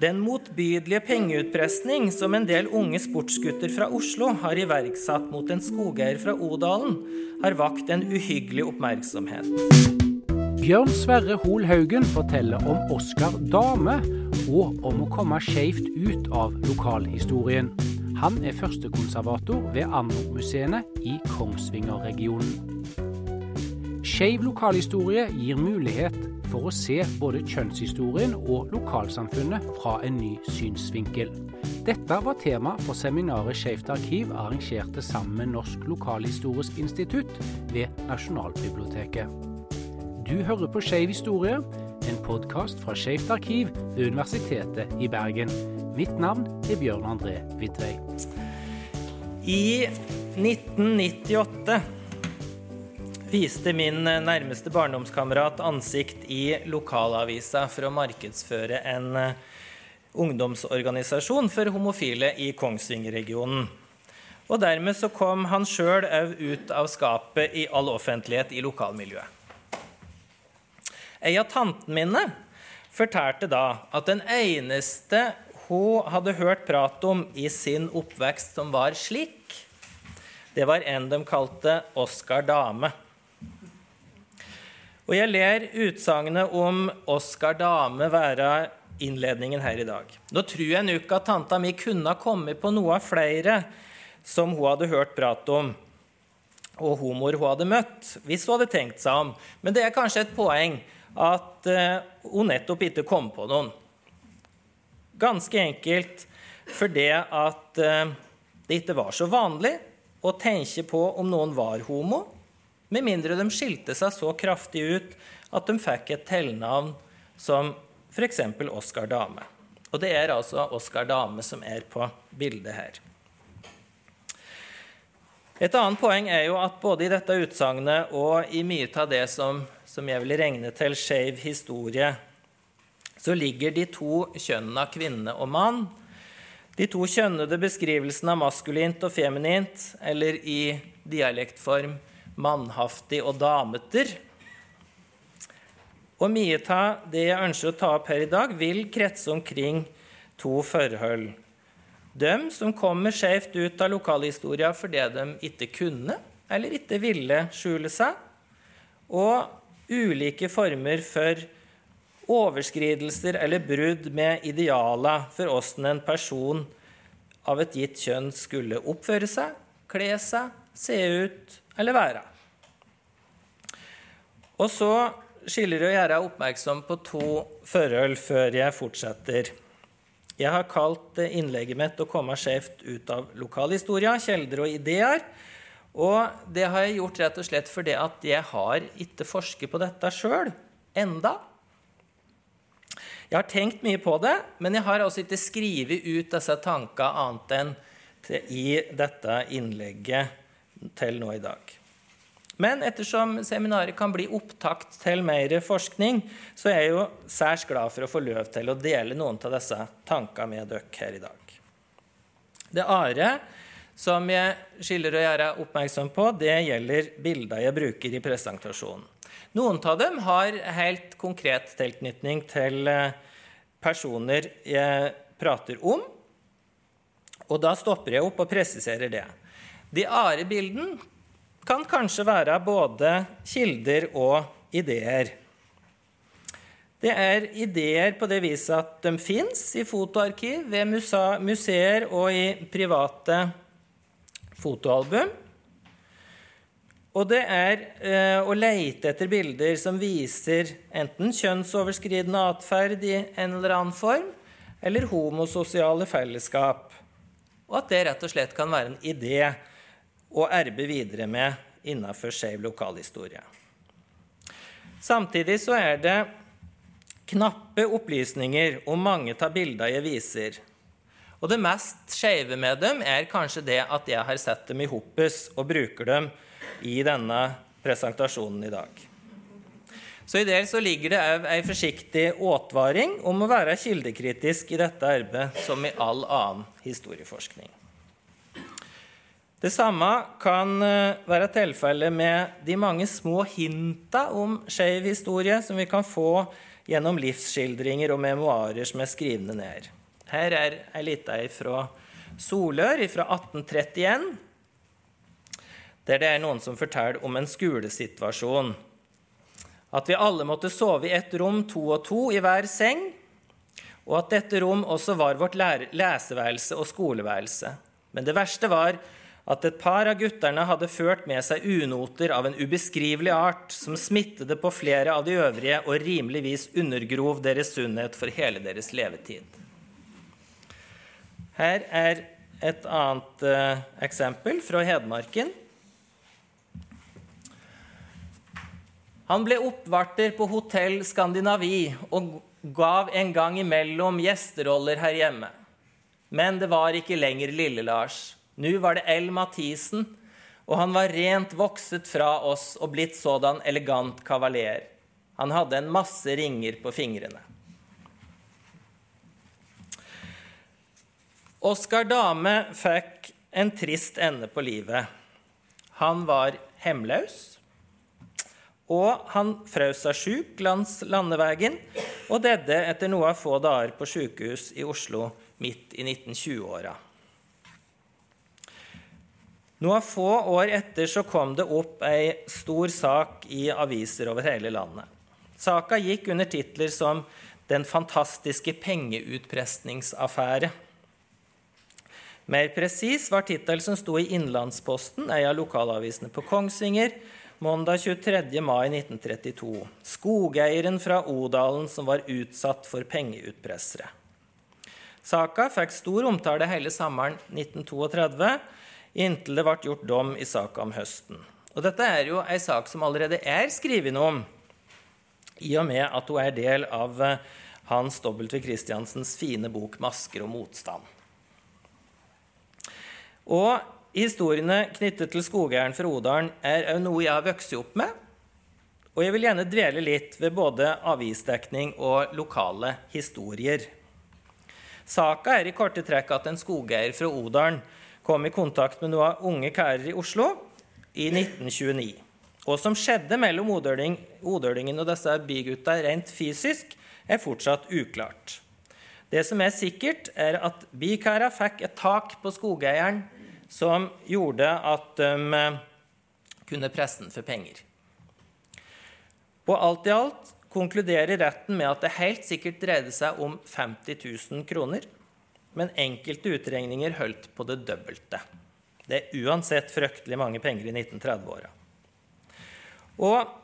Den motbydelige pengeutpressning som en del unge sportsgutter fra Oslo har iverksatt mot en skogeier fra Odalen, har vakt en uhyggelig oppmerksomhet. Bjørn Sverre Hoel Haugen forteller om Oskar Dame og om å komme skeivt ut av lokalhistorien. Han er førstekonservator ved Anno-museene i Kongsvinger-regionen. Skeiv lokalhistorie gir mulighet for å se både kjønnshistorien og lokalsamfunnet fra en ny synsvinkel. Dette var tema for seminaret Skeivt arkiv arrangerte sammen med Norsk lokalhistorisk institutt ved Nasjonalbiblioteket. Du hører på Skeiv historie, en podkast fra Skeivt arkiv ved Universitetet i Bergen. Mitt navn er Bjørn André Vidvei. I 1998 viste min nærmeste barndomskamerat ansikt i lokalavisa for å markedsføre en eh, ungdomsorganisasjon for homofile i Kongsvinger-regionen. Og dermed så kom han sjøl òg ut av skapet i all offentlighet i lokalmiljøet. Ei av tantene mine fortalte da at den eneste hun hadde hørt prat om i sin oppvekst som var slik, det var en de kalte Oskar Dame. Og jeg ler utsagnet om Oskar Dame være innledningen her i dag. Nå tror jeg nok at tanta mi kunne ha kommet på noe av flere som hun hadde hørt prat om, og homoer hun hadde møtt, hvis hun hadde tenkt seg om. Men det er kanskje et poeng at uh, hun nettopp ikke kom på noen. Ganske enkelt fordi at uh, det ikke var så vanlig å tenke på om noen var homo, med mindre de skilte seg så kraftig ut at de fikk et tilnavn som f.eks. Oskar Dame. Og det er altså Oskar Dame som er på bildet her. Et annet poeng er jo at både i dette utsagnet og i mye av det som, som jeg vil regne til skeiv historie, så ligger de to kjønnene kvinne og mann. De to kjønnede beskrivelsene av maskulint og feminint, eller i dialektform mannhaftig og dameter. Og mye av det jeg ønsker å ta opp her i dag, vil kretse omkring to forhold. De som kommer skjevt ut av lokalhistoria fordi de ikke kunne eller ikke ville skjule seg, og ulike former for overskridelser eller brudd med idealer for åssen en person av et gitt kjønn skulle oppføre seg, kle seg, se ut eller være. Og så skiller og gjør jeg oppmerksom på to forhold før jeg fortsetter. Jeg har kalt innlegget mitt 'Å komme skjevt ut av lokalhistoria', kjelder og ideer. Og det har jeg gjort rett og slett fordi at jeg har ikke forsket på dette sjøl enda. Jeg har tenkt mye på det, men jeg har altså ikke skrevet ut disse tankene annet enn i dette innlegget til nå i dag. Men ettersom seminaret kan bli opptakt til mer forskning, så er jeg jo særs glad for å få lov til å dele noen av disse tankene med dere her i dag. Det andre som jeg skiller å gjøre oppmerksom på, det gjelder bilder jeg bruker i presentasjonen. Noen av dem har helt konkret tilknytning til eh, personer jeg prater om. Og da stopper jeg opp og presiserer det. De are bilden kan kanskje være både kilder og ideer. Det er ideer på det viset at de fins i fotoarkiv, ved museer og i private fotoalbum. Og det er eh, å leite etter bilder som viser enten kjønnsoverskridende atferd i en eller annen form, eller homososiale fellesskap. Og at det rett og slett kan være en idé å erbe videre med innenfor skeiv lokalhistorie. Samtidig så er det knappe opplysninger om mange av bildene jeg viser. Og det mest skeive med dem er kanskje det at jeg har sett dem i hopes og bruker dem i denne presentasjonen i dag. Så I det så ligger det òg ei forsiktig advaring om å være kildekritisk i dette arbeidet, som i all annen historieforskning. Det samme kan eh, være tilfellet med de mange små hinta om skeiv historie som vi kan få gjennom livsskildringer og memoarer som er skrivne ned. Her er ei lita fra Solør fra 1831, der det er noen som forteller om en skolesituasjon. At vi alle måtte sove i ett rom, to og to, i hver seng, og at dette rom også var vårt leseværelse og skoleværelse. Men det verste var at et par av gutterne hadde ført med seg unoter av en ubeskrivelig art, som smittede på flere av de øvrige og rimeligvis undergrov deres sunnhet for hele deres levetid. Her er et annet eh, eksempel fra Hedmarken. Han ble oppvarter på Hotell Skandinavi og gav en gang imellom gjesteroller her hjemme. Men det var ikke lenger Lille-Lars. Nå var det L. Mathisen, og han var rent vokset fra oss og blitt sådan elegant kavaler. Han hadde en masse ringer på fingrene. Oskar Dame fikk en trist ende på livet. Han var hemløs, og han frøs seg sjuk langs landeveien og døde etter noen få dager på sykehus i Oslo midt i 1920-åra. Noen få år etter så kom det opp ei stor sak i aviser over hele landet. Saka gikk under titler som 'Den fantastiske pengeutpressningsaffære'. Mer presis var tittelen som sto i Innlandsposten, ei av lokalavisene på Kongsvinger, mandag 23. mai 1932. 'Skogeieren fra Odalen som var utsatt for pengeutpressere'. Saka fikk stor omtale hele sommeren 1932 inntil det ble gjort dom i saka om høsten. Og dette er jo ei sak som allerede er skrevet om, i og med at hun er del av eh, Hans W. Christiansens fine bok 'Masker og motstand'. Og historiene knyttet til skogeieren fra Odalen er òg noe jeg har vokst opp med. Og jeg vil gjerne dvele litt ved både avisdekning og lokale historier. Saka er i korte trekk at en skogeier fra Odalen kom i kontakt med noen unge karer i Oslo i 1929. Og som skjedde mellom odølingen og disse bygutta rent fysisk, er fortsatt uklart. Det som er sikkert, er at bykæra fikk et tak på skogeieren som gjorde at de eh, kunne presse den for penger. Og alt i alt konkluderer retten med at det helt sikkert dreide seg om 50 000 kroner men enkelte utregninger holdt på det dobbelte. Det er uansett fryktelig mange penger i 1930-åra. Og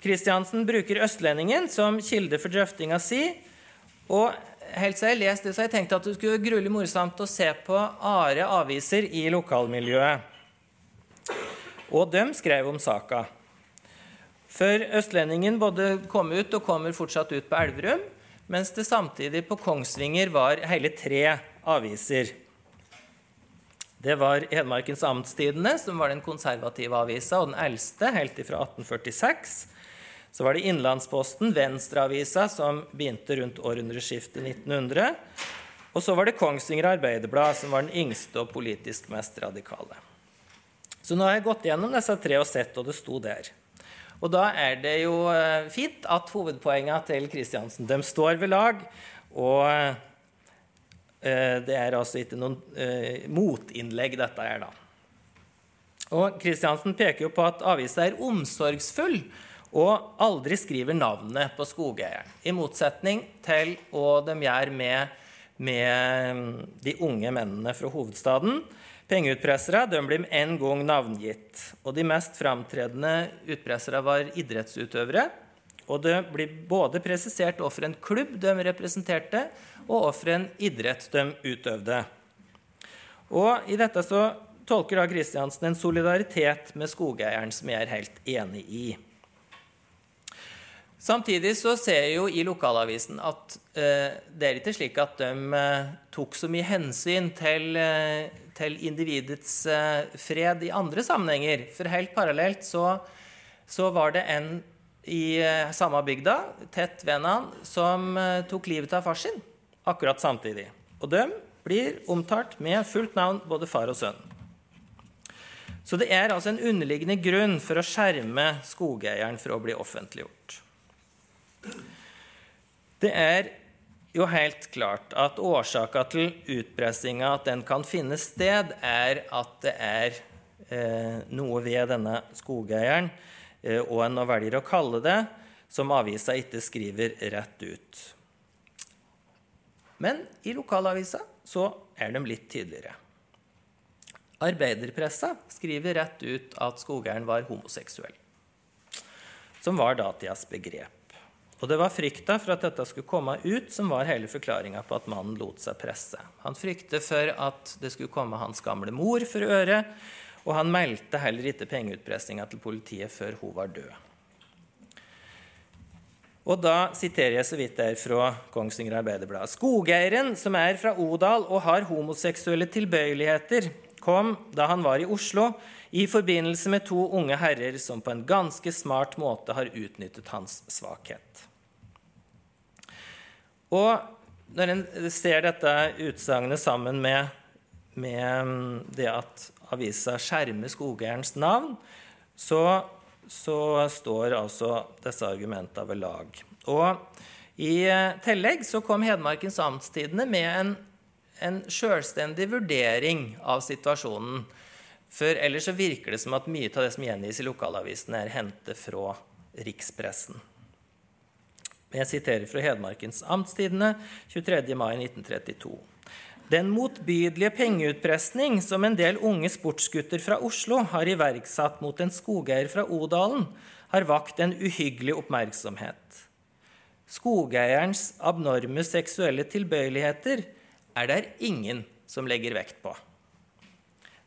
Kristiansen bruker Østlendingen som kilde for drøftinga si. Og helt så jeg leste det, så jeg tenkte at det skulle gruelig morsomt å se på are aviser i lokalmiljøet. Og de skrev om saka. For Østlendingen både kom ut og kommer fortsatt ut på Elverum, mens det samtidig på Kongsvinger var hele tre aviser. Det var Hedmarkens Amtstidende, som var den konservative avisa, og den eldste, helt fra 1846. Så var det Innlandsposten, Venstreavisa, som begynte rundt århundreskiftet 1900. Og så var det Kongsvinger Arbeiderblad, som var den yngste og politisk mest radikale. Så nå har jeg gått gjennom disse tre og sett, og det sto der. Og da er det jo eh, fint at hovedpoengene til Kristiansen de står ved lag. Og det er altså ikke noen eh, motinnlegg, dette her, da. Og Kristiansen peker jo på at avisa er omsorgsfull og aldri skriver navnet på skogeieren. I motsetning til hva de gjør med, med mm, de unge mennene fra hovedstaden. Pengeutpressere de blir en gang navngitt. Og de mest framtredende utpressere var idrettsutøvere. Og det blir både presisert hvorfor en klubb de representerte, og hvorfor en idrett de utøvde. Og I dette så tolker da Kristiansen en solidaritet med skogeieren som jeg er helt enig i. Samtidig så ser jeg jo i lokalavisen at eh, det er ikke slik at de eh, tok så mye hensyn til, eh, til individets eh, fred i andre sammenhenger. For helt parallelt så, så var det en i eh, samme bygda, tett ved han, som eh, tok livet av far sin akkurat samtidig. Og de blir omtalt med fullt navn, både far og sønn. Så det er altså en underliggende grunn for å skjerme skogeieren for å bli offentliggjort. Det er jo helt klart at årsaka til utpressinga, at den kan finne sted, er at det er eh, noe ved denne skogeieren, og en nå velger å kalle det, som avisa ikke skriver rett ut. Men i lokalavisa så er de litt tydeligere. Arbeiderpressa skriver rett ut at skogeieren var homoseksuell, som var datidas begrep. Og det var frykta for at dette skulle komme ut, som var hele forklaringa på at mannen lot seg presse. Han fryktet for at det skulle komme hans gamle mor for øre, og han meldte heller ikke pengeutpressinga til politiet før hun var død. Og da siterer jeg så vidt der fra Kongsvinger Arbeiderblad. Skogeieren, som er fra Odal og har homoseksuelle tilbøyeligheter, kom da han var i Oslo, i forbindelse med to unge herrer som på en ganske smart måte har utnyttet hans svakhet. Og når en ser dette utsagnet sammen med, med, mm, det at avisa skjermer skogeierens navn, så, så, står altså disse argumentene ved lag. Og i tillegg så kom Hedmarkens Amtstidende med en, en selvstendig vurdering av situasjonen. For ellers så virker det som at mye av det som gjengis i lokalavisene, er hentet fra rikspressen. Jeg siterer fra Hedmarkens Amtstidende 23. mai 1932. Den motbydelige pengeutpressning som en del unge sportsgutter fra Oslo har iverksatt mot en skogeier fra Odalen, har vakt en uhyggelig oppmerksomhet. Skogeierens abnorme seksuelle tilbøyeligheter er der ingen som legger vekt på.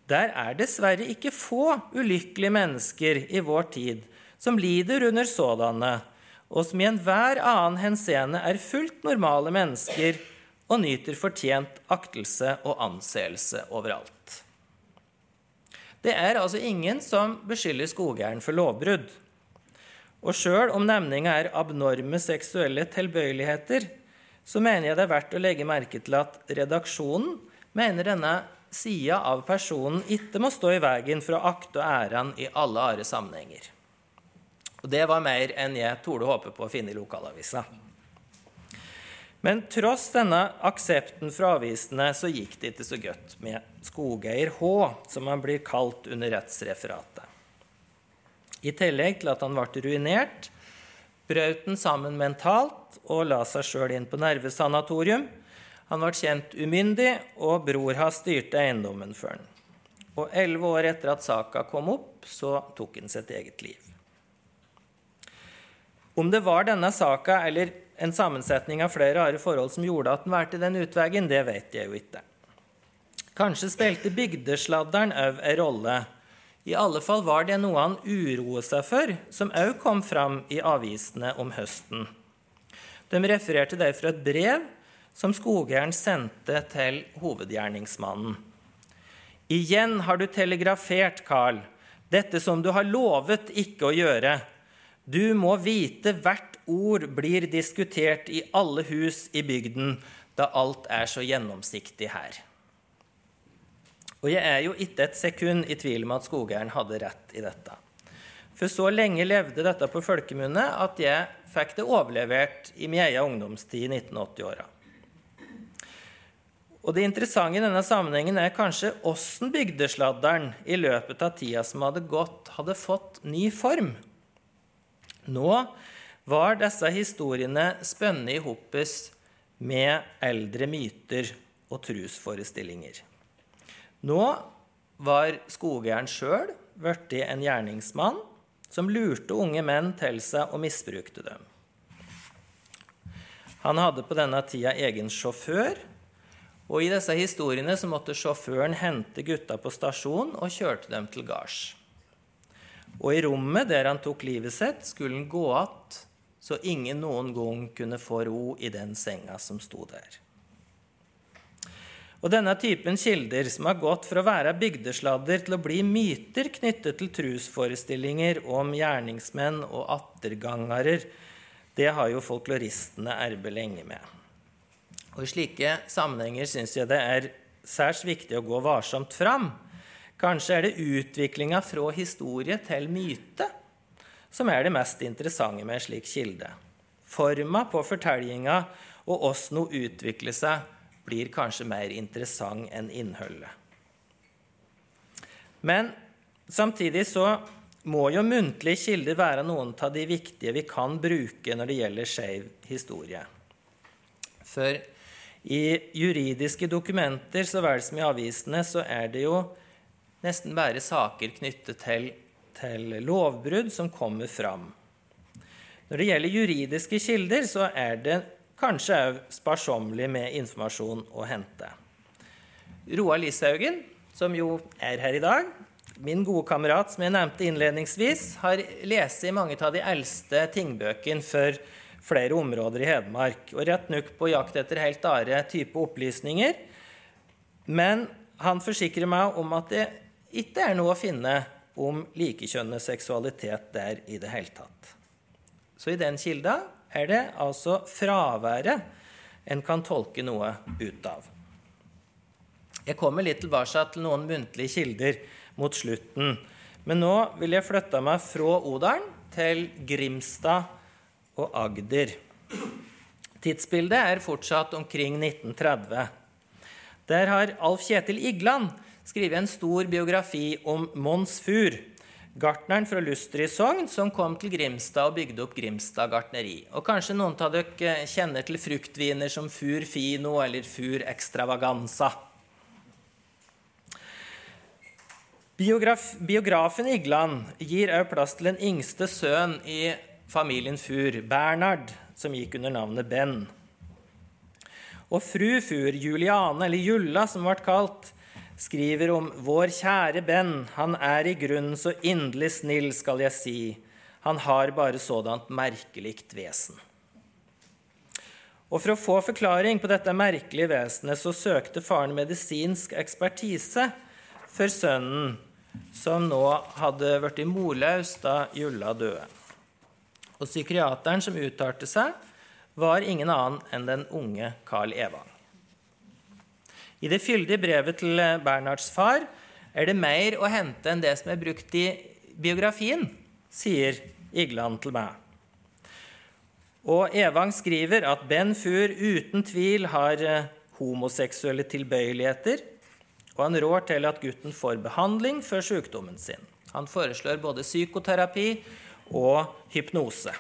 Der er dessverre ikke få ulykkelige mennesker i vår tid som lider under sådanne, og som i enhver annen henseende er fullt normale mennesker og nyter fortjent aktelse og anseelse overalt. Det er altså ingen som beskylder skogeieren for lovbrudd. Og sjøl om nevninga er abnorme seksuelle tilbøyeligheter, så mener jeg det er verdt å legge merke til at redaksjonen mener denne sida av personen ikke må stå i veien for å akte og æren i alle are sammenhenger. Og det var mer enn jeg torde håpe på å finne i lokalavisa. Men tross denne aksepten fra avisene så gikk det ikke så godt med skogeier H, som han blir kalt under rettsreferatet. I tillegg til at han ble ruinert, brøt han sammen mentalt og la seg sjøl inn på nervesanatorium. Han ble kjent umyndig, og bror hans styrte eiendommen for han. Og elleve år etter at saka kom opp, så tok han sitt eget liv. Om det var denne saka eller en sammensetning av flere rare forhold som gjorde at den valgte den utveien, det vet jeg jo ikke. Kanskje spilte bygdesladderen òg ei rolle. I alle fall var det noe han uroet seg for, som òg kom fram i avisene om høsten. De refererte derfor et brev som skogeieren sendte til hovedgjerningsmannen. Igjen har du telegrafert, Carl, dette som du har lovet ikke å gjøre. Du må vite hvert ord blir diskutert i alle hus i bygden, da alt er så gjennomsiktig her. Og jeg er jo ikke et sekund i tvil om at skogeieren hadde rett i dette. For så lenge levde dette på folkemunne at jeg fikk det overlevert i min egen ungdomstid i 1980-åra. Og Det interessante i denne sammenhengen er kanskje åssen bygdesladderen i løpet av tida som hadde gått, hadde fått ny form. Nå var disse historiene spunnet i med eldre myter og trusforestillinger. Nå var skogeieren sjøl blitt en gjerningsmann som lurte unge menn til seg og misbrukte dem. Han hadde på denne tida egen sjåfør, og i disse historiene så måtte sjåføren hente gutta på stasjonen og kjørte dem til gards. Og i rommet der han tok livet sitt, skulle han gå att, så ingen noen gang kunne få ro i den senga som sto der. Og denne typen kilder, som har gått fra å være bygdesladder til å bli myter knyttet til trusforestillinger om gjerningsmenn og attergangere, det har jo folkloristene erbe lenge med. Og I slike sammenhenger syns jeg det er særs viktig å gå varsomt fram Kanskje er det utviklinga fra historie til myte som er det mest interessante med en slik kilde. Forma på fortellinga og åssen hun utvikler seg, blir kanskje mer interessant enn innholdet. Men samtidig så må jo muntlige kilder være noen av de viktige vi kan bruke når det gjelder skeiv historie. For i juridiske dokumenter så vel som i avisene så er det jo nesten bare saker knyttet til, til lovbrudd som kommer fram. Når det gjelder juridiske kilder, så er det kanskje òg sparsommelig med informasjon å hente. Roar Lishaugen, som jo er her i dag, min gode kamerat som jeg nevnte innledningsvis, har lest i mange av de eldste tingbøkene for flere områder i Hedmark, og rett nok på jakt etter helt andre type opplysninger. Men han forsikrer meg om at det ikke er noe å finne om likekjønnet seksualitet der i det hele tatt. Så i den kilda er det altså fraværet en kan tolke noe ut av. Jeg kommer litt tilbake til noen muntlige kilder mot slutten. Men nå vil jeg flytte meg fra Odalen til Grimstad og Agder. Tidsbildet er fortsatt omkring 1930. Der har Alf Kjetil Igland skrevet en stor biografi om Mons Fur, gartneren fra Luster i Sogn, som kom til Grimstad og bygde opp Grimstad gartneri. Og kanskje noen av dere kjenner til fruktviner som Fur Fino eller Fur Extravaganza. Biograf, biografen Igland gir også plass til den yngste sønnen i familien Fur, Bernhard, som gikk under navnet Ben. Og fru Fur, Juliane, eller Julla som ble kalt, skriver om vår kjære Ben, han er i grunnen så inderlig snill, skal jeg si, han har bare sådant merkelikt vesen. Og For å få forklaring på dette merkelige vesenet så søkte faren medisinsk ekspertise for sønnen, som nå hadde blitt morløs da Julla døde. Og psykiateren som uttalte seg, var ingen annen enn den unge Carl Evang. I det fyldige brevet til Bernhards far er det mer å hente enn det som er brukt i biografien, sier Igland til meg. Og Evang skriver at Ben Fur uten tvil har eh, homoseksuelle tilbøyeligheter, og han rår til at gutten får behandling for sykdommen sin. Han foreslår både psykoterapi og hypnose.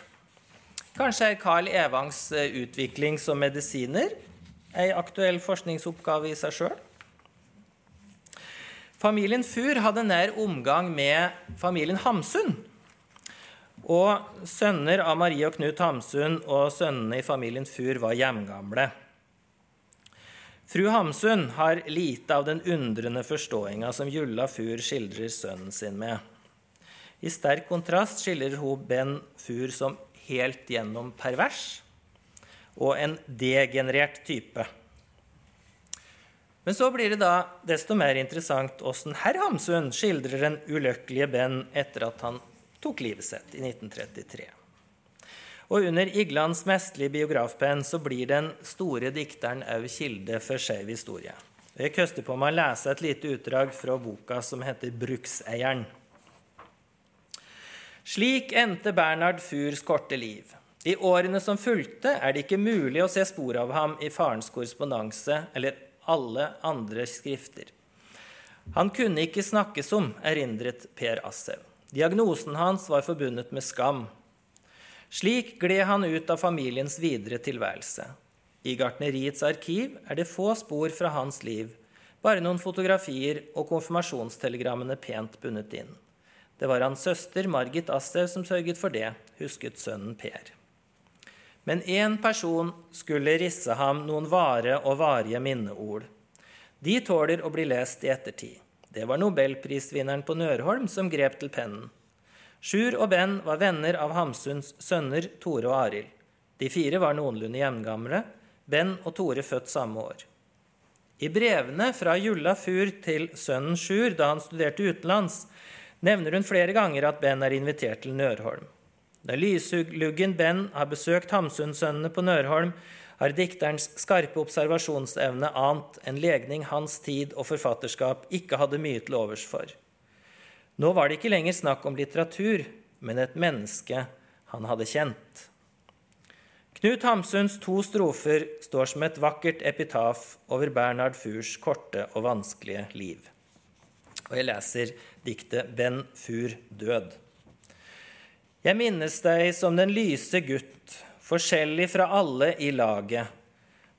Kanskje er Carl Evangs eh, utvikling som medisiner ei aktuell forskningsoppgave i seg sjøl? Familien Fur hadde nær omgang med familien Hamsun. Og sønner av Marie og Knut Hamsun og sønnene i familien Fur var hjemgamle. Fru Hamsun har lite av den undrende forståinga som Julla Fur skildrer sønnen sin med. I sterk kontrast skildrer hun Ben Fur som helt gjennom pervers og en degenerert type. Men så blir det da desto mer interessant åssen herr Hamsun skildrer den ulykkelige Ben etter at han tok livet sitt i 1933. Og under Iglands mesterlige biografpenn så blir den store dikteren òg kilde for skeiv historie. Jeg koster på meg å lese et lite utdrag fra boka som heter 'Brukseieren'. Slik endte Bernhard Furs korte liv. I årene som fulgte, er det ikke mulig å se spor av ham i farens korrespondanse eller alle andre skrifter. Han kunne ikke snakkes om, erindret Per Assev. Diagnosen hans var forbundet med skam. Slik gled han ut av familiens videre tilværelse. I gartneriets arkiv er det få spor fra hans liv, bare noen fotografier og konfirmasjonstelegrammene pent bundet inn. Det var hans søster Margit Assev som sørget for det, husket sønnen Per. Men én person skulle risse ham noen vare og varige minneord. De tåler å bli lest i ettertid. Det var nobelprisvinneren på Nørholm som grep til pennen. Sjur og Ben var venner av Hamsuns sønner Tore og Arild. De fire var noenlunde jevngamle, Ben og Tore født samme år. I brevene fra Julla Fur til sønnen Sjur da han studerte utenlands, nevner hun flere ganger at Ben er invitert til Nørholm. Da lysluggen Ben har besøkt Hamsunsønnene på Nørholm, har dikterens skarpe observasjonsevne ant en legning hans tid og forfatterskap ikke hadde mye til overs for. Nå var det ikke lenger snakk om litteratur, men et menneske han hadde kjent. Knut Hamsuns to strofer står som et vakkert epitaf over Bernhard Furs korte og vanskelige liv. Og jeg leser diktet 'Ben Fur død'. Jeg minnes deg som den lyse gutt, forskjellig fra alle i laget.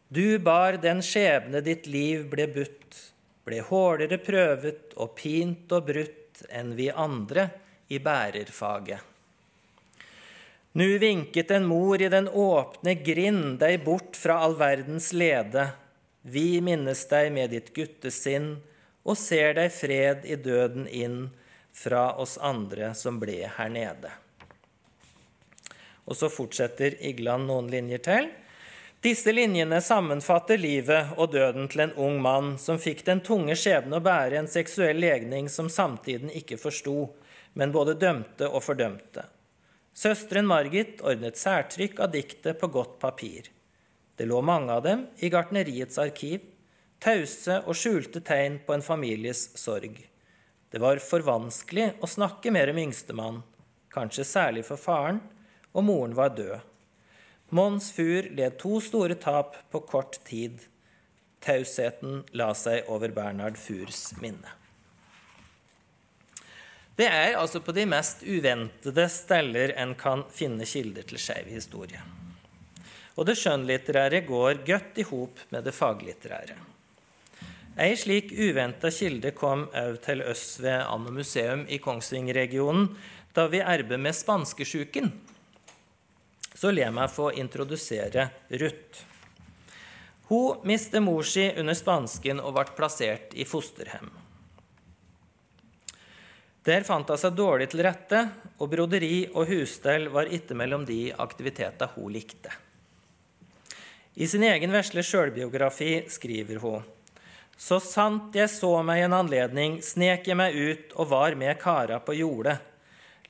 Du bar den skjebne ditt liv ble budt, ble hårdere prøvet og pint og brutt enn vi andre i bærerfaget. Nu vinket en mor i den åpne grind deg bort fra all verdens lede. Vi minnes deg med ditt guttesinn og ser deg fred i døden inn fra oss andre som ble her nede. Og så fortsetter Igland noen linjer til. Disse linjene sammenfatter livet og døden til en ung mann som fikk den tunge skjebne å bære en seksuell legning som samtiden ikke forsto, men både dømte og fordømte. Søsteren Margit ordnet særtrykk av diktet på godt papir. Det lå mange av dem i gartneriets arkiv, tause og skjulte tegn på en families sorg. Det var for vanskelig å snakke mer om yngstemann, kanskje særlig for faren, og moren var død. Mons Fur led to store tap på kort tid. Tausheten la seg over Bernhard Furs minne. Det er altså på de mest uventede steller en kan finne kilder til skeiv historie. Og det skjønnlitterære går godt i hop med det faglitterære. Ei slik uventa kilde kom òg til oss ved Anno museum i Kongsvinger-regionen da vi arbeidet med spanskesjuken så la meg få introdusere Ruth. Hun mistet mor si under spansken og ble plassert i fosterhjem. Der fant hun seg dårlig til rette, og broderi og husstell var ikke mellom de aktiviteter hun likte. I sin egen vesle sjølbiografi skriver hun så sant jeg så meg en anledning, snek jeg meg ut og var med kara på jordet.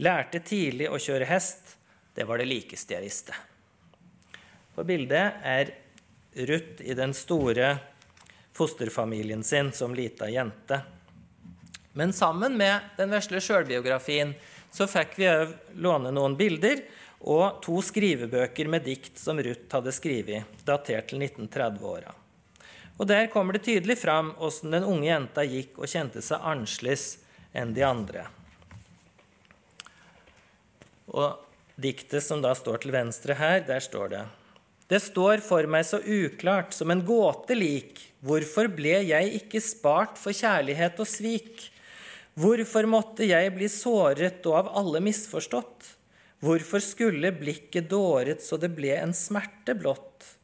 Lærte tidlig å kjøre hest, det var det likeste jeg visste. På bildet er Ruth i den store fosterfamilien sin som lita jente. Men sammen med den vesle sjølbiografien så fikk vi òg låne noen bilder og to skrivebøker med dikt som Ruth hadde skrevet, datert til 1930-åra. Og Der kommer det tydelig fram åssen den unge jenta gikk og kjente seg annerledes enn de andre. Og Diktet som da står til venstre her, der står det Det står for meg så uklart, som en gåte lik, hvorfor ble jeg ikke spart for kjærlighet og svik? Hvorfor måtte jeg bli såret og av alle misforstått? Hvorfor skulle blikket dåret så det ble en smerte blått?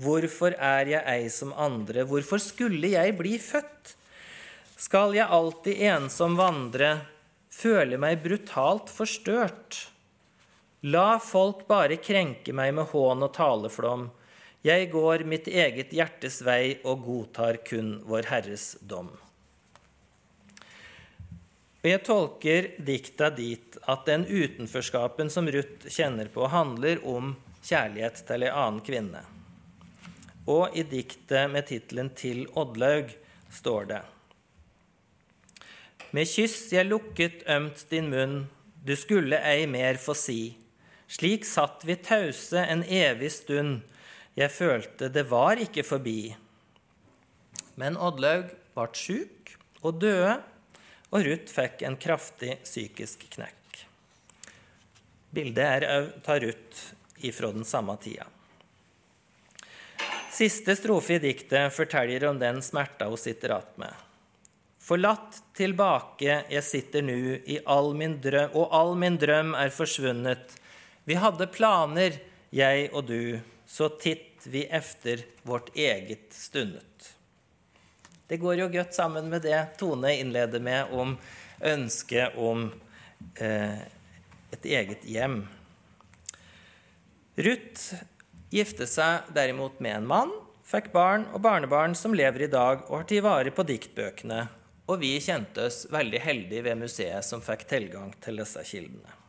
Hvorfor er jeg ei som andre, hvorfor skulle jeg bli født? Skal jeg alltid ensom vandre, føle meg brutalt forstørt? La folk bare krenke meg med hån og taleflom. Jeg går mitt eget hjertes vei og godtar kun Vår Herres dom. Og Jeg tolker dikta dit at den utenforskapen som Ruth kjenner på, handler om kjærlighet til ei annen kvinne. Og i diktet med tittelen 'Til Oddlaug' står det Med kyss jeg lukket ømt din munn, du skulle ei mer få si. Slik satt vi tause en evig stund. Jeg følte det var ikke forbi. Men Oddlaug ble sjuk og døde, og Ruth fikk en kraftig psykisk knekk. Bildet er òg av Ruth ifra den samme tida. Siste strofe i diktet forteller om den smerta hun sitter att med. Forlatt tilbake jeg sitter nu, all drøm, og all min drøm er forsvunnet. Vi hadde planer, jeg og du, så titt vi efter vårt eget stundet. Det går jo godt sammen med det Tone innleder med om ønsket om eh, et eget hjem. Ruth gifte seg derimot med en mann, fikk barn og barnebarn som lever i dag og har tatt vare på diktbøkene, og vi kjente oss veldig heldige ved museet som fikk tilgang til disse kildene.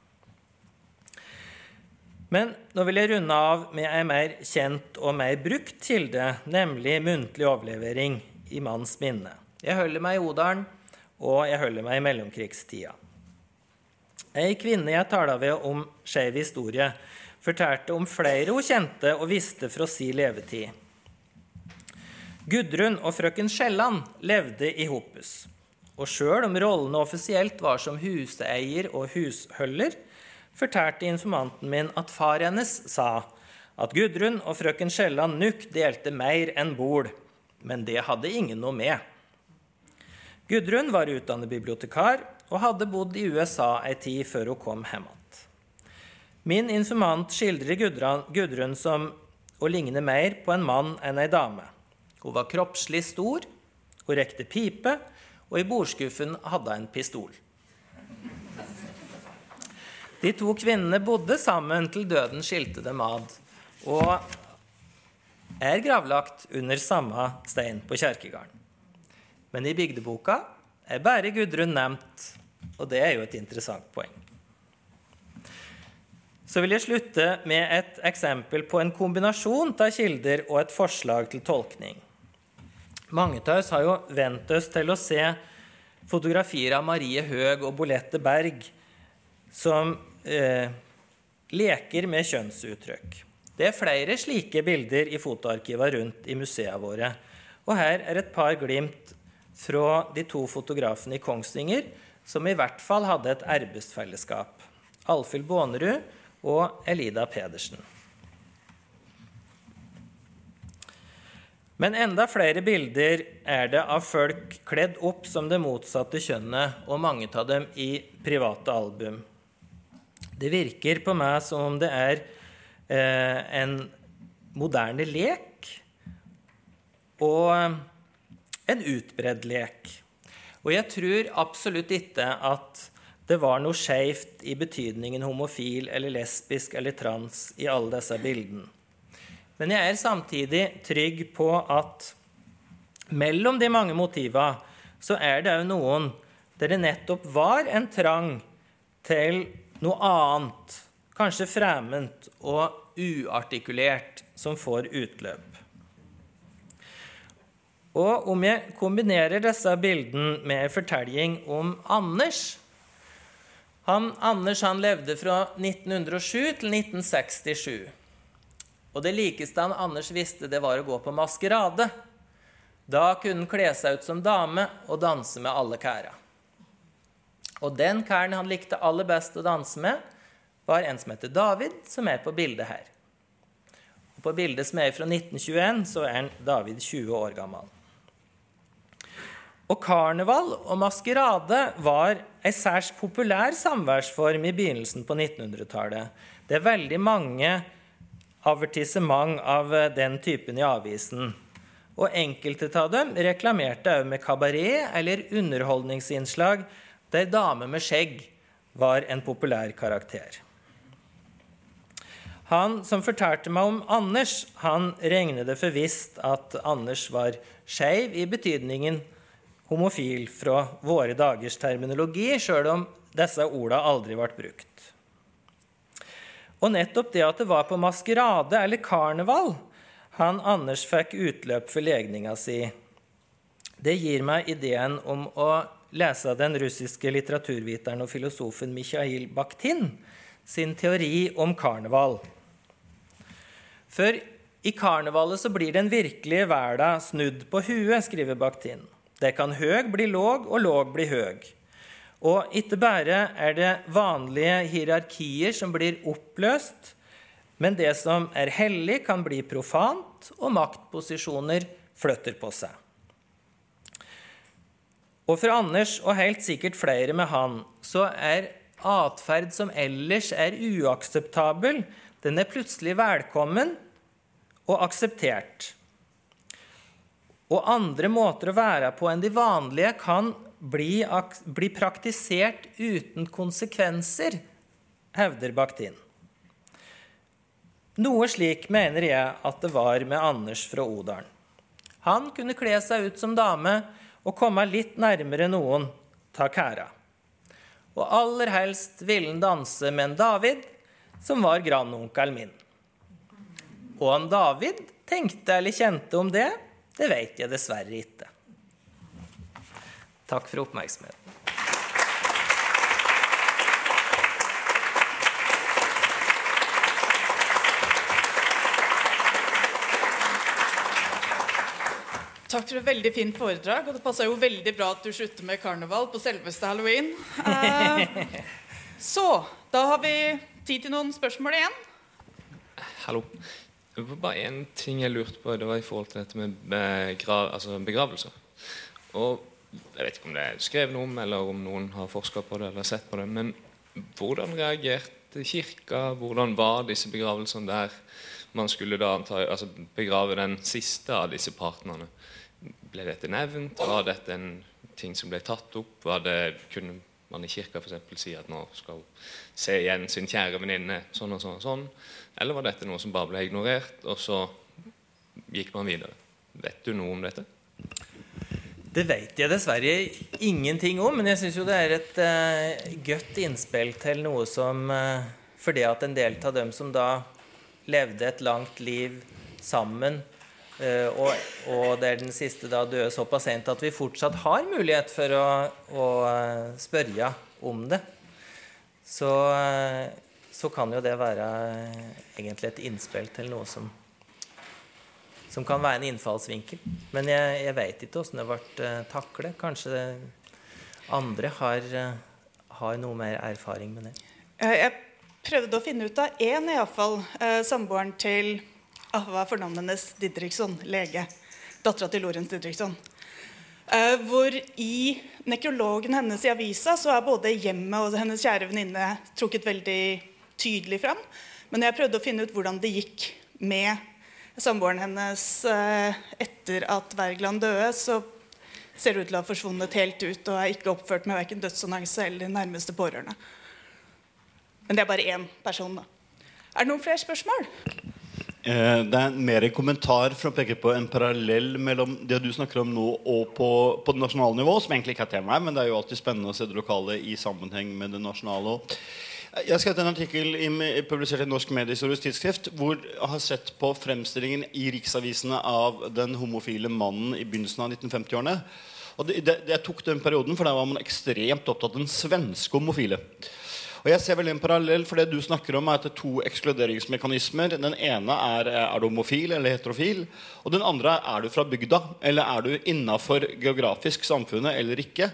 Men nå vil jeg runde av med ei mer kjent og mer brukt kilde, nemlig muntlig overlevering i manns minne. Jeg holder meg i Odalen, og jeg holder meg i mellomkrigstida. Ei kvinne jeg tala ved om skeiv historie, fortalte om flere hun kjente og visste fra si levetid. Gudrun og frøken Skjelland levde i Hoppus. Og sjøl om rollene offisielt var som huseier og husholder, fortalte informanten min at far hennes sa at Gudrun og frøken Skjelland Nuck delte mer enn bol, men det hadde ingen noe med. Gudrun var utdannet bibliotekar og hadde bodd i USA ei tid før hun kom hjem igjen. Min informant skildrer Gudrun som å ligne mer på en mann enn ei dame. Hun var kroppslig stor, hun rekte pipe, og i bordskuffen hadde hun en pistol. De to kvinnene bodde sammen til døden skilte dem ad, og er gravlagt under samme stein på kjerkegården. Men i bygdeboka er bare Gudrun nevnt, og det er jo et interessant poeng. Så vil jeg slutte med et eksempel på en kombinasjon av kilder og et forslag til tolkning. Mange av oss har jo vent oss til å se fotografier av Marie Høeg og Bolette Berg som eh, leker med kjønnsuttrykk. Det er flere slike bilder i fotoarkivene rundt i museene våre. Og her er et par glimt fra de to fotografene i Kongsvinger som i hvert fall hadde et arbeidsfellesskap. Alfhild Bånerud og Elida Pedersen. Men enda flere bilder er det av folk kledd opp som det motsatte kjønnet, og mange av dem i private album. Det virker på meg som om det er eh, en moderne lek og en utbredd lek. Og jeg tror absolutt ikke at det var noe skeivt i betydningen homofil eller lesbisk eller trans i alle disse bildene. Men jeg er samtidig trygg på at mellom de mange motivene så er det òg noen der det nettopp var en trang til noe annet, kanskje fremmed og uartikulert, som får utløp. Og om jeg kombinerer disse bildene med en fortelling om Anders han, Anders han levde fra 1907 til 1967. Og det likeste han Anders visste, det var å gå på maskerade. Da kunne han kle seg ut som dame og danse med alle kæra. Og den karen han likte aller best å danse med, var en som heter David, som er på bildet her. Og på bildet som er fra 1921, så er han David 20 år gammel. Og karneval og maskerade var ei særs populær samværsform i begynnelsen på 1900-tallet. Det er veldig mange avertissement av eh, den typen i avisen. Og enkelte av dem reklamerte òg med kabaret eller underholdningsinnslag der dame med skjegg var en populær karakter. Han som fortalte meg om Anders, han regnet det for visst at Anders var skeiv i betydningen homofil fra våre dagers terminologi, sjøl om disse orda aldri ble brukt. Og nettopp det at det var på maskerade eller karneval han Anders fikk utløp for legninga si, det gir meg ideen om å lese den russiske litteraturviteren og filosofen Mikhail Bakhtin sin teori om karneval. For i karnevalet så blir den virkelige verden snudd på huet, skriver Bakhtin. Det kan høg bli låg, og låg bli høg. Og ikke bare er det vanlige hierarkier som blir oppløst, men det som er hellig, kan bli profant, og maktposisjoner flytter på seg. Og for Anders, og helt sikkert flere med han, så er atferd som ellers er uakseptabel, den er plutselig velkommen og akseptert. Og andre måter å være på enn de vanlige kan bli, bli praktisert uten konsekvenser, hevder Bakhtin. Noe slik mener jeg at det var med Anders fra Odalen. Han kunne kle seg ut som dame og komme litt nærmere noen ta kæra. Og aller helst ville han danse med en David, som var grandonkelen min. Og han David tenkte eller kjente om det, det vet jeg dessverre ikke. Takk for oppmerksomheten. Takk for et veldig fint foredrag. Og det passa jo veldig bra at du slutter med karneval på selveste halloween. Eh, så da har vi tid til noen spørsmål igjen. Hallo. Det var bare én ting jeg lurte på. Det var i forhold til dette med begrav, altså begravelser. Og Jeg vet ikke om det er skrevet noe om, eller om noen har forska på det eller sett på det. Men hvordan reagerte kirka? Hvordan var disse begravelsene der man skulle da anta, altså begrave den siste av disse partnerne? Ble dette nevnt? Var dette en ting som ble tatt opp? Det, kunne man i kirka f.eks. si at nå skal hun se igjen sin kjære venninne sånn og sånn og sånn? Eller var dette noe som bare ble ignorert, og så gikk man videre? Vet du noe om dette? Det vet jeg dessverre ingenting om, men jeg syns jo det er et uh, godt innspill til noe som uh, Fordi at en del av dem som da levde et langt liv sammen, uh, og, og er den siste da døde såpass sent at vi fortsatt har mulighet for å, å spørre om det, så, så kan jo det være egentlig et innspill til noe som som kan være en innfallsvinkel. Men jeg, jeg veit ikke åssen det ble taklet. Kanskje andre har, har, noe mer erfaring med det. Jeg prøvde å finne ut av én, iallfall. Samboeren til ah, Hva er fornavnet hennes? Didriksson. Lege. Dattera til Lorentz Didriksson. Uh, hvor i nekrologen hennes i avisa så er både hjemmet og hennes kjære venninne trukket veldig tydelig fram. Men jeg prøvde å finne ut hvordan det gikk med samboeren hennes uh, etter at Wergeland døde, så ser det ut til å ha forsvunnet helt ut og er ikke oppført med verken dødsannonse eller nærmeste pårørende. Men det er bare én person. da. Er det noen flere spørsmål? Eh, det er mer en kommentar for å peke på en parallell mellom det du snakker om nå, og på, på det nasjonale nivå, som egentlig ikke er temaet, men det er jo alltid spennende å se det lokale i sammenheng med det nasjonale. Jeg skrev en artikkel i, publisert i Norsk Mediehistorisk Tidsskrift hvor jeg har sett på fremstillingen i riksavisene av den homofile mannen i begynnelsen av 1950-årene. Og det, det, Jeg tok den perioden, for der var man ekstremt opptatt av den svenske homofile. Og jeg ser vel en parallell, for Det du snakker om er at det er to ekskluderingsmekanismer. Den ene er er du homofil eller heterofil. Og den andre er er du fra bygda, eller er du innafor geografisk samfunnet eller ikke.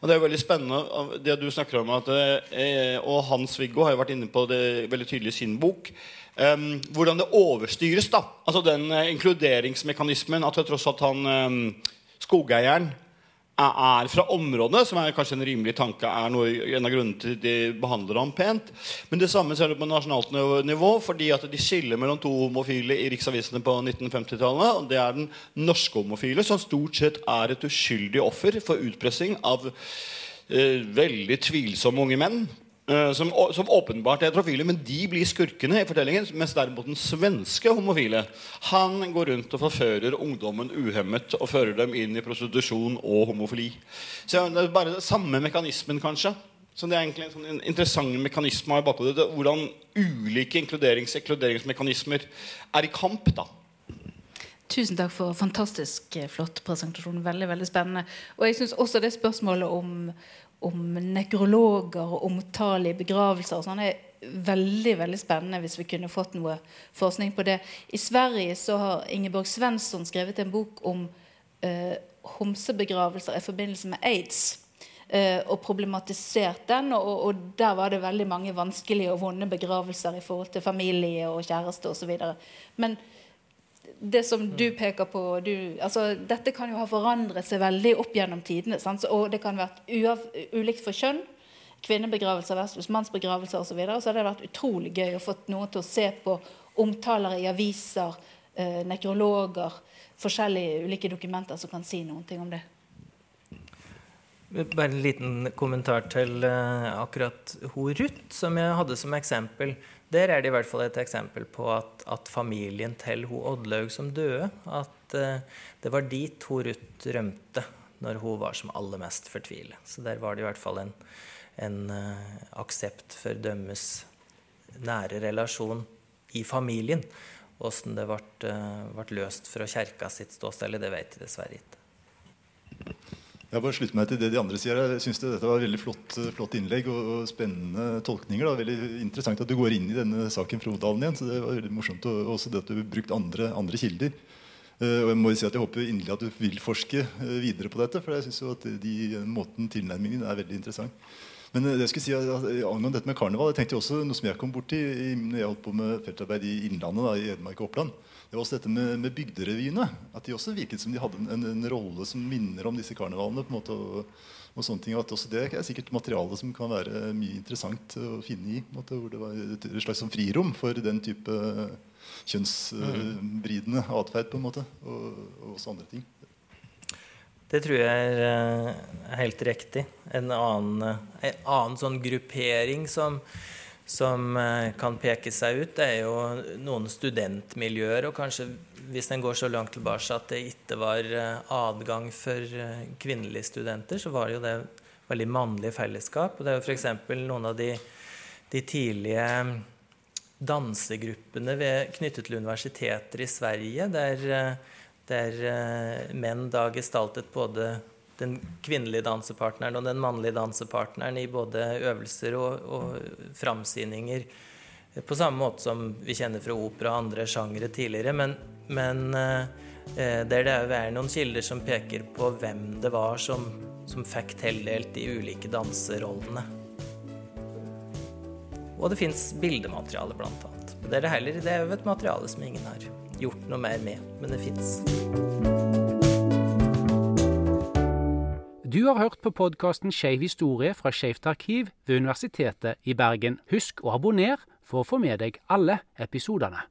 Og Det er veldig spennende det du snakker om. At, eh, og Hans-Viggo har jo vært inne på det veldig tydelig i sin bok. Um, hvordan det overstyres. da Altså den uh, inkluderingsmekanismen. At tross at han um, skogeieren er fra området, som er kanskje en rimelig tanke, er noe, en av grunnene til de behandler ham pent. Men det samme ser du på nasjonalt nivå, fordi at de skiller mellom to homofile i riksavisene på 1950-tallet. og Det er den norske homofile, som stort sett er et uskyldig offer for utpressing av eh, veldig tvilsomme unge menn. Uh, som, som, åpenbart er heterofile, men de blir skurkene i fortellingen. Mens derimot den svenske homofile Han går rundt og forfører ungdommen uhemmet og fører dem inn i prostitusjon og homofili. Så Det er bare samme mekanismen, kanskje. Så Det er egentlig en sånn interessant mekanisme i bakhodet. Hvordan ulike inkluderings inkluderingsmekanismer er i kamp. da Tusen takk for fantastisk eh, flott presentasjon. Veldig veldig spennende. Og jeg synes også det spørsmålet om om nekrologer og omtale i begravelser. og sånn er veldig veldig spennende hvis vi kunne fått noe forskning på det. I Sverige så har Ingeborg Svensson skrevet en bok om eh, homsebegravelser i forbindelse med aids. Eh, og problematisert den. Og, og, der var det veldig mange vanskelige og vonde begravelser i forhold til familie og kjæreste osv. Men det som du peker på du, altså, Dette kan jo ha forandret seg veldig opp gjennom tidene. Og det kan ha vært ulikt for kjønn. Kvinnebegravelser versus mannsbegravelser osv. Så, videre. så har det vært utrolig gøy å få noen til å se på omtaler i aviser, eh, nekrologer, forskjellige ulike dokumenter som kan si noen ting om det. Bare en liten kommentar til uh, akkurat hun Ruth, som jeg hadde som eksempel. Der er det i hvert fall et eksempel på at, at familien til hun Oddlaug som døde, at uh, det var dit hun Ruth rømte når hun var som aller mest fortvilet. Så der var det i hvert fall en, en uh, aksept for dømmes nære relasjon i familien. Åssen det ble, uh, løst fra kjerka sitt ståsted, det vet jeg dessverre ikke. Jeg bare slutter meg til det de andre sier. Jeg synes det, Dette var veldig flott, flott innlegg og, og, spennende tolkninger. Da. Veldig interessant at du går inn i denne saken fra Odalen igjen. så det var veldig morsomt og Også det at du har brukt andre, andre kilder. Uh, og jeg må jo si at jeg håper inderlig at du vil forske uh, videre på dette. For jeg synes jo at de, måten tilnærmingen er veldig interessant. Men det jeg skulle si angående dette med karneval, jeg tenkte også noe som jeg kom borti når jeg holdt på med feltarbeid i Innlandet, da, i Edmark og Oppland. Det var også dette med, med bygderevyene. At de også virket som de hadde en, en, rolle som minner om disse karnevalene. på en måte, og, og sånne ting, at også Det er sikkert materiale som kan være mye interessant å finne i. Måte, hvor det var et slags sånn frirom for den type kjønnsvridende atferd på en måte, og, og også andre ting. Det tror jeg er eh, helt riktig. En annen, en annen sånn gruppering som, som, eh, kan peke seg ut, det er jo noen studentmiljøer. Og kanskje hvis en går så langt tilbake at det ikke var eh, adgang for kvinnelige studenter, så var det jo det veldig mannlige fellesskap. Og det er jo f.eks. noen av de, de tidlige dansegruppene ved, knyttet til universiteter i Sverige, der, der menn da gestaltet både den kvinnelige dansepartneren og den mannlige dansepartneren i både øvelser og, og framsyninger. På samme måte som vi kjenner fra opera og andre sjangere tidligere. Men, men uh, der det er noen kilder som peker på hvem det var som, som fikk tildelt de ulike danserollene. Og det fins bildemateriale, bl.a. Det er det heller det er jo et materiale som ingen har gjort noe mer med, men det fins. Du har hørt på podkasten Skeiv historie fra Skeivt arkiv ved Universitetet i Bergen. Husk å abonnere for å få med deg alle episodene.